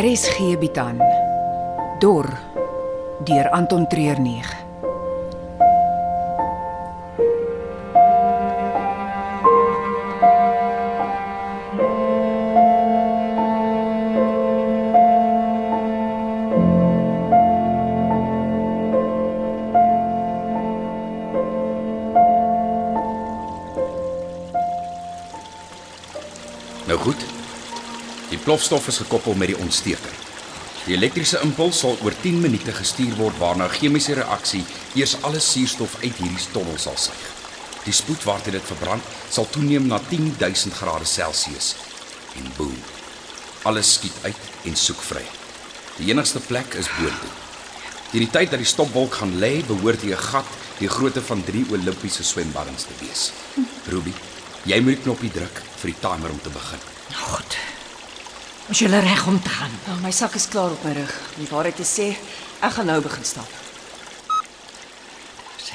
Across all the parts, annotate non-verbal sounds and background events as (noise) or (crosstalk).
Bied aan Dor deur Anton Treurnig. Nou goed. Die plofstof is gekoppel met die ontsteker. Die elektriese impuls sal oor 10 minute gestuur word waarna 'n chemiese reaksie eers alle suurstof uit hierdie tonnel sal suig. Die spoed waarteen dit verbrand sal toeneem na 10000 grade Celsius en boem. Alles skiet uit en soek vry. Die enigste plek is boontoe. Teen die tyd dat die stopwolk gaan lê, behoort hier 'n gat die grootte van 3 Olimpiese swembaddens te wees. Ruby, jy moet knoppie druk vir die timer om te begin. Goed. Is jy reg om te gaan? Nou, my sak is klaar op my rug. Om die waarheid te sê, ek gaan nou begin stap. Sê.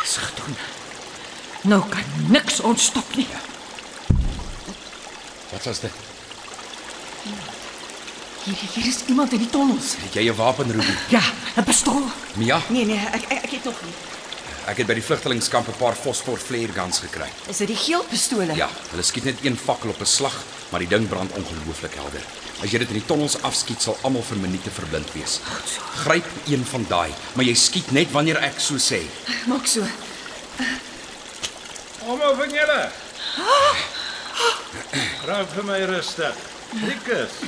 Dis gedoen. Nou kan niks ons stop nie. Wat was dit? Hier hier is iemand in die tonnels. Het jy 'n wapen, Ruby? Ja, 'n pistool. Mia, Nee nee, ek ek, ek het nog nie. ek het by die vlugtelingkamp 'n paar fosfor flare guns gekry. Is dit die geel pistole? Ja, hulle skiet net een fakkel op 'n slag, maar die ding brand ongelooflik helder. As jy dit in die tonnels afskiet, sal almal vir minute verblind wees. Gryp een van daai, maar jy skiet net wanneer ek so sê. Maak so. Almal van julle. Raak vir my rustig. Rikus.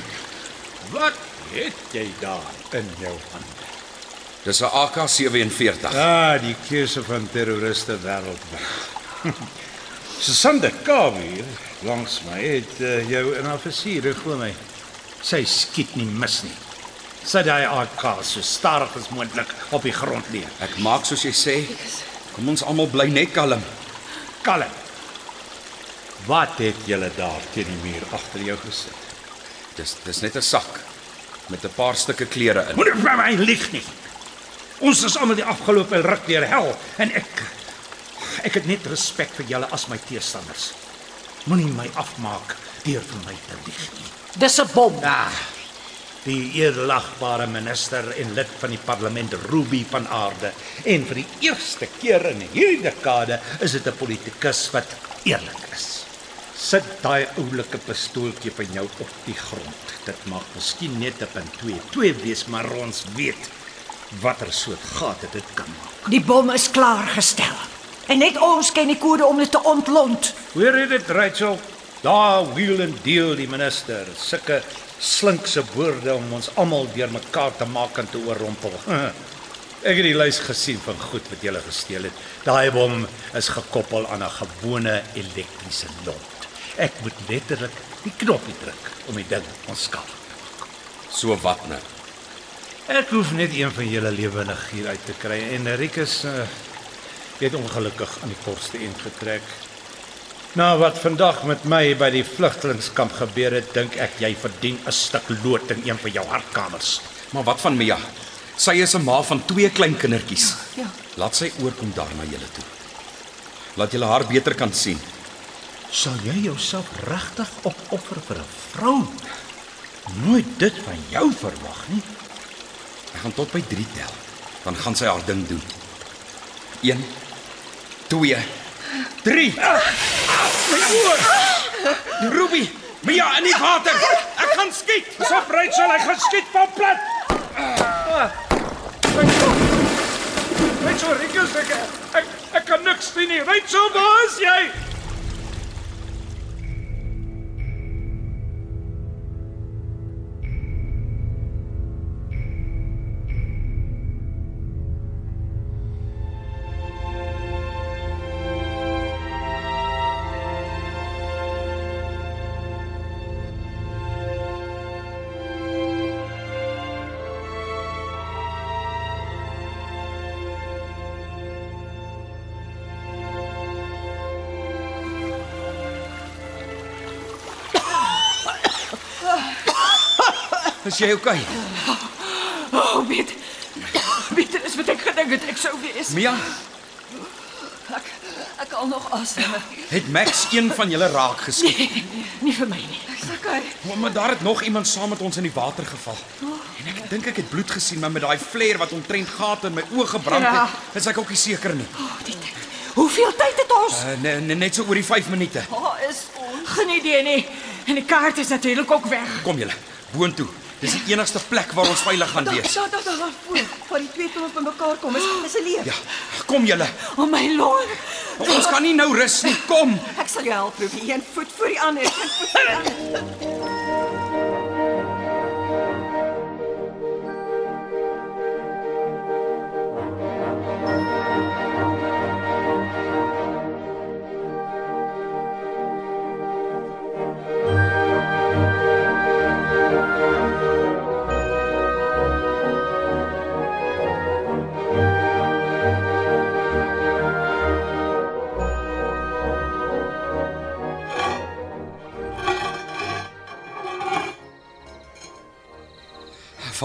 Wat het jy daar in jou hand? Dis 'n AK47. Ah, die keuse van terroriste wêreldwyd. (laughs) Susanne Kavi langs my het uh, jou in haar versiere glo my. Sy skiet nie mis nie. Sit hy AK so stadig as moontlik op die grond neer. Ek maak soos jy sê. Kom ons almal bly net kalm. Kalm. Wat het julle daar teen die muur agter jou gesit? Dis dis net 'n sak met 'n paar stukke klere in. Moenie vir my lieg nie. Ons is almal die afgelope ruk deur hel en ek ek het net respek vir julle as my teestanders. Moenie my afmaak deur vir my te lieg nie. Dis 'n bom. Ah, die edelagbare minister en lid van die parlement Ruby van Aarde en vir die eerste keer in hierdie dekade is dit 'n politikus wat eerlik is. Sit daai oulike pistooltjie van jou op die grond. Dit mag miskien net 'n punt 2 2 wees, maar ons weet watter soort gate dit kan maak. Die bom is klaar gestel. En net ons ken die kode om dit te ontlont. Hoor jy dit, Rachel? Daar wheel en deel die minister sulke slinkse woorde om ons almal deurmekaar te maak en te oorrompel. (laughs) Ek het die lys gesien van goed wat jy gesteel het. Daai bom is gekoppel aan 'n gewone elektriese lont. Ek moet letterlik die knoppie druk om die ding maak. So wat nou? Ek hoef net een van julle lewendig hier uit te kry en Rikus uh, het ongelukkig aan die kortste end getrek. Nou wat vandag met my by die vlugtelingkamp gebeur het, dink ek jy verdien 'n stuk lood in een van jou hartkamers. Maar wat van Mia? Sy is 'n ma van twee klein kindertjies. Ja. Laat sy oorkom daar na julle toe. Laat julle haar beter kan sien. Sal jy jouself regtig opoffer vir 'n vrou? Nooit dit van jou verwag nie. Ek gaan tot by 3 tel. Dan gaan sy haar ding doen. 1 2 3 My oor. Ruby, Mia in die water. Ek gaan skiet. Sop Rachel, hy gaan skiet van plat. Rachel, Rikus, ek, ek ek kan niks sien nie. Rachel, waar is jy? Is jy okay? O, oh, weet. Weet is wat ek gedink het ek sou wees. Mia, Ek ek al nog asem. het Max een van julle raak geskiet? Nee, nie vir my nie. Seker. Oh, maar daar het nog iemand saam met ons in die water geval. En ek dink ek het bloed gesien, maar met daai flare wat omtrent gate in my oë gebrand Ja. het, is ek ook nie seker nie. Oh, dit. Hoeveel tyd het ons? Uh, ne, ne, net so oor die 5 minute. Waar is ons? Geen idee nie. En die kaart is natuurlik ook weg. Kom julle, boontoe. Dis die enigste plek waar ons veilig gaan wees. Daar daar daar voor. Waar die twee tome by mekaar kom is is 'n leer. Ja, kom julle. O oh my lord. Ons kan nie nou rus nie. Kom. Ek sal jou help, Ruby. Een voet voor die ander. Een voet voor die ander.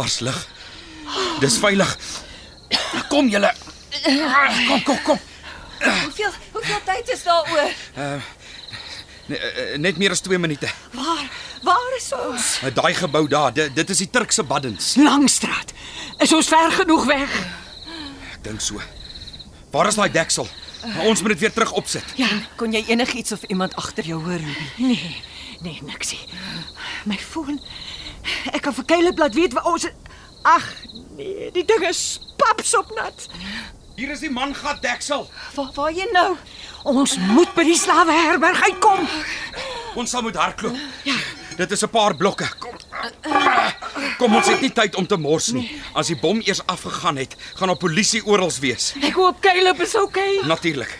Vars lug. Dis veilig. Kom julle. Kom, kom, kom. Hoeveel hoeveel tyd is daar oor? Eh, Net meer as 2 minute. Waar? Waar is ons? Uh, Daai gebou daar, dit, dit is die Turkse Baddens. Langstraat. Is ons ver genoeg weg? Ek dink so. Waar is daai deksel? Ons moet dit weer terug opsit. Ja, Kon jy enigiets of iemand agter jou hoor, Ruby? nee. Nee, niksie. My foon. Ek kan vir Caleb laat weet waar ons Ag, nee, die ding is papsop nat. Hier is die mangat deksel. Waar waar jy nou? Ons moet by die slawe herberg uitkom. Ons sal moet hardloop. Ja. Dit is 'n paar blokke. Kom. Kom ons het nie tyd om te mors nie. As die bom eers afgegaan het, gaan op polisie oral wees. Ek hoop Caleb is okay. Natuurlik.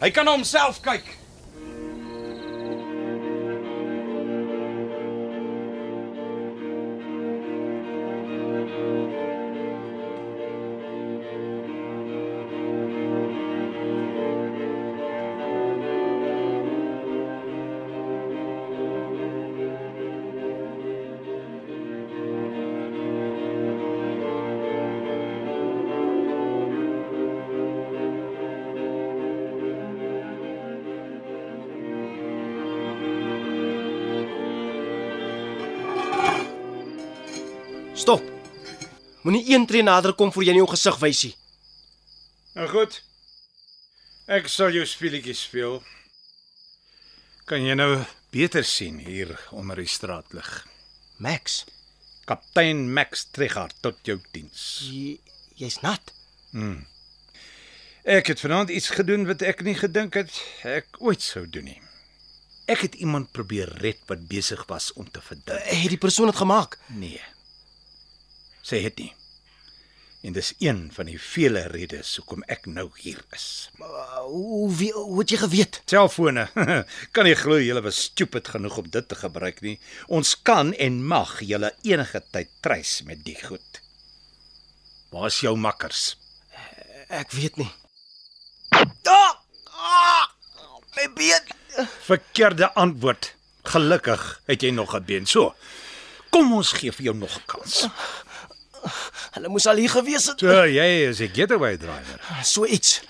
Hy kan na homself kyk. Moenie een tree nader kom voor jy nie jou gesig wys nie. Nou goed. Ek sal jou speletjie speel. Kan jy nou beter sien hier onder die straatlig? Max, Kaptein Max Trigard tot jou diens. jy, jy's nat. Ek het vanaand iets gedoen wat ek nie gedink het ek ooit sou doen nie. Ek het iemand probeer red wat besig was om te verdrink. Het die persoon dit gemaak? Nee. Sê dit nie. En dis een van die vele redes hoekom ek nou hier is. Uh, hoe wie, hoe het jy geweet? Selfone. (laughs) kan jy glo julle was stupid genoeg om dit te gebruik nie. Ons kan en mag julle enige tyd treis met die goed. Waar is jou makkers? Ek weet nie. Ah! Ah! My been. Verkeerde antwoord. Gelukkig het jy nog 'n been. So. Kom ons gee vir jou nog 'n kans. Hulle moes al hier gewees het. So jy is 'n getaway driver. So iets.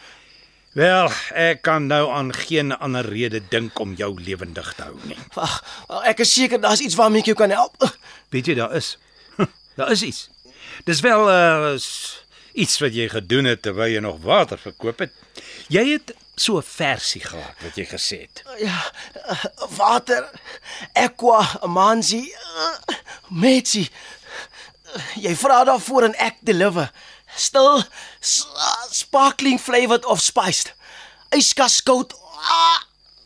Wel, ek kan nou aan geen ander rede dink om jou lewendig te hou nie. Wag, ek is seker daar's iets waarmee ek jou kan help. Weet jy daar is? (laughs) Daar is iets. Dis wel uh iets wat jy gedoen het terwyl jy nog water verkoop het. Jy het so 'n versie gehad wat jy gesê het. Ja, uh, water, aqua, amanzi, uh, metsi. Jy vra daarvoor en ek deliver. Stil, sparkling flavored of spiced. Yskas koud uh,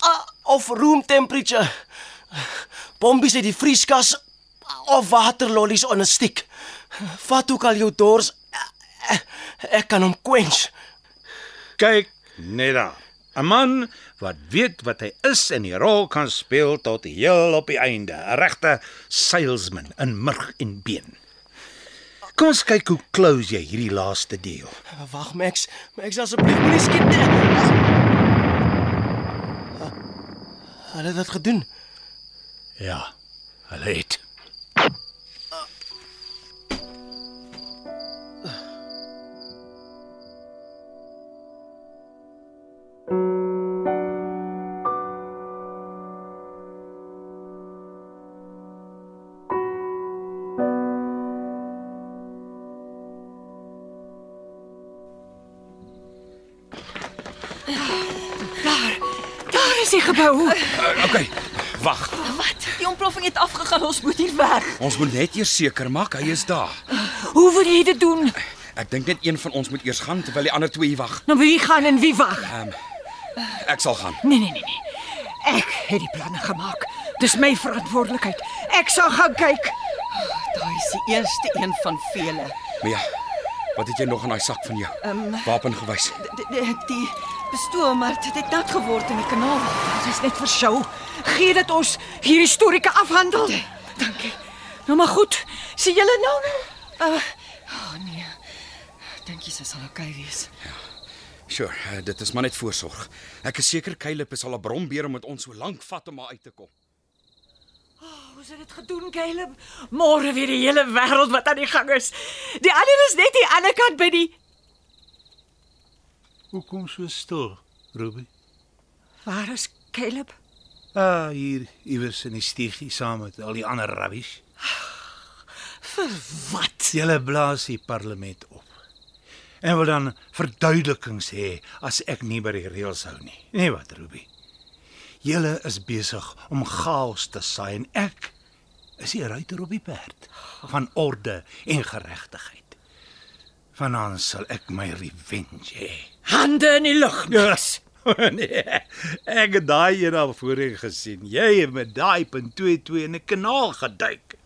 uh, of room temperature. Bombies uit die vrieskas of waterlollies on 'n stick. Vat ook al jou dors. Ek kan hom quench. Kyk net daar. 'n Man wat weet wat hy is en die rol kan speel tot heel op die einde. 'n Regte salesman in murg en been. Kom ons kyk hoe close jy hierdie laaste deal. Wag Max, Max asseblief moenie skiet nie. Hulle het dit gedoen. Ja, hulle het. Is die gebou? Uh, okay, wag. Wat? Die ontploffing het afgegaan. Ons moet hier weg. Ons moet net eers seker maak hy is daar. Hoe wil jy dit doen? Ek dink net een van ons moet eers gaan terwyl die ander twee hier wag. Nou wie gaan en wie wag? Ehm um, ek sal gaan. Nee nee nee nee. Ek het die planne gemaak. Dis my verantwoordelikheid. Ek sal gaan kyk. Daai is die eerste een van vele. Mia, wat het jy nog in daai sak van jou? Um, Wapen gewys. die, die, die pistool maar dit het nat geword in die kanaal. Dit is net vir show. Gee dit ons hierdie storieke afhandel. Dankie. Nou maar goed. Sien julle nou nou? Uh, oh nee. Dink jy sy sal oukei okay wees? Sure, uh, dit is maar net voorsorg. Ek is seker Caleb is al 'n brombeer om met ons so lank vat om haar uit te kom. Hoe het dit gedoen, Caleb? Môre weer die hele wêreld wat aan die gang is. Die ander is net die ander kant by die Hoekom so stil, Ruby? Waar is Caleb? Ah, hier iewers in die stiegie saam met al die ander rubbish. Vir wat? Julle blaas die parlement op. En wil dan verduidelikings hê as ek nie by die reëls hou nie. Nee wat, Ruby? Julle is besig om chaos te saai en ek is die ruiter op die perd van orde en geregtigheid. Vanaand sal ek my revenge hê. Hande in die lug. Ja. (laughs) nee. Ek het daai een al voorheen gesien. Jy het met daai punt 22 in 'n kanaal geduik.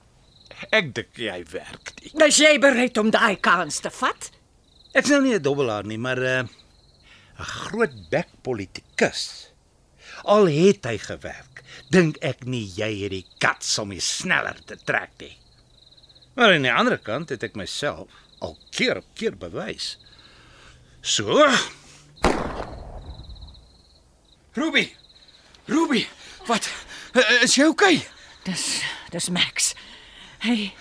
Ek dink jy werk nie. Is jy bereid om daai kans te vat? Ek's nou nie 'n dobbelaar nie, maar 'n uh, groot bek politikus. Al het hy gewerk, dink ek nie jy het die kats om jy sneller te trek nie. Maar aan die ander kant het ek myself al keer op keer bewys. So, Ruby. Ruby, wat? Uh, is jy okay? Dis dis Max. Hy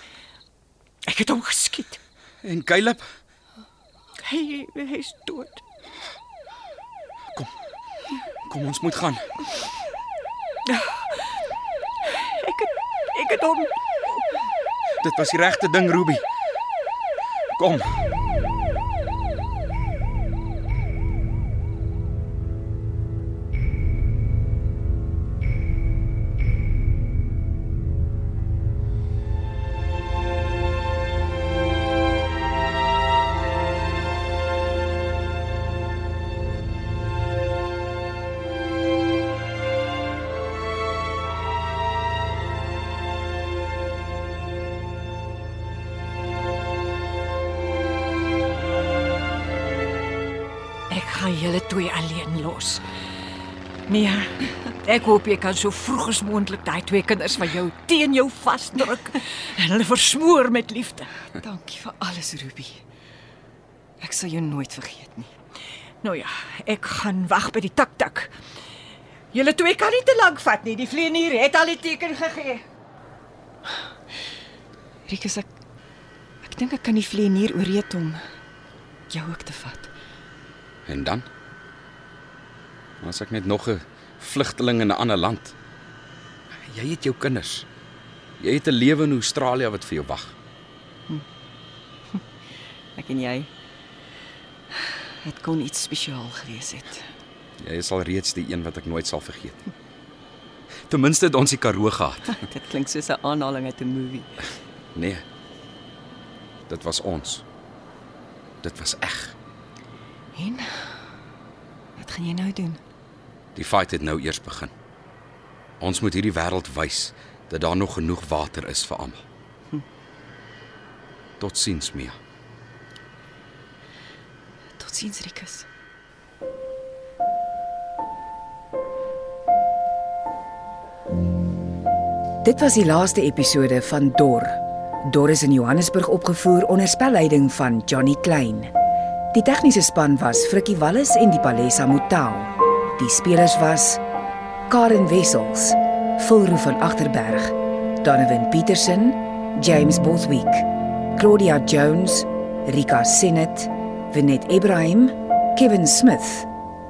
ek het hom geskiet. En Caleb? Hy hy's dood. Kom ons moet gaan. Ek het ek het hom Dit was die regte ding, Ruby. Kom. Gaan julle twee alleen los. Nee, ek hoop jy kan so vroeg as moontlik daai twee kinders van jou teen jou vasdruk en hulle versmoor met liefde. Dankie vir alles, Ruby. Ek sal jou nooit vergeet nie. Nou ja, ek gaan wag by die tik-tik. Julle twee kan nie te lank vat nie. Die vleenier het al die teken gegee. Rikus ek ek dink ek kan die vleenier ooreed om jou ook te vat. En dan? As ek net nog 'n vlugteling in 'n ander land. Jy het jou kinders. Jy het 'n lewe in Australië wat vir jou wag. (laughs) Ek en jy het kon iets spesiaal gewees het. Jy is al reeds die een wat ek nooit sal vergeet. Ten minste het ons die Karoo gehad. (laughs) Dit klink soos 'n aanhaling uit 'n movie. Nee. Dit was ons. Dit was eg. En wat gaan jy nou doen? Die fight het nou eers begin. Ons moet hierdie wêreld wys dat daar nog genoeg water is vir almal. Totsiens, Mia. Totsiens, Rikus. Dit was die laaste episode van Dor. Dor is in Johannesburg opgevoer onder spelleiding van Johnny Klein. Die tegniese span was Frikkie Wallis en die Palesa Motelo. Die spelers was Karen Wessels, Fulro van Agterberg, Donovan Petersen, James Bothwick, Claudia Jones, Rika Sinet, Vinet Ibrahim, Kevin Smith,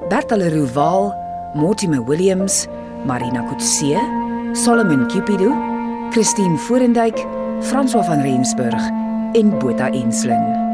Bertale Ruval, Mortimer Williams, Marina Kutse, Solomon Cupido, Christine Forendyk, François van Rensburg en Botha Enslin.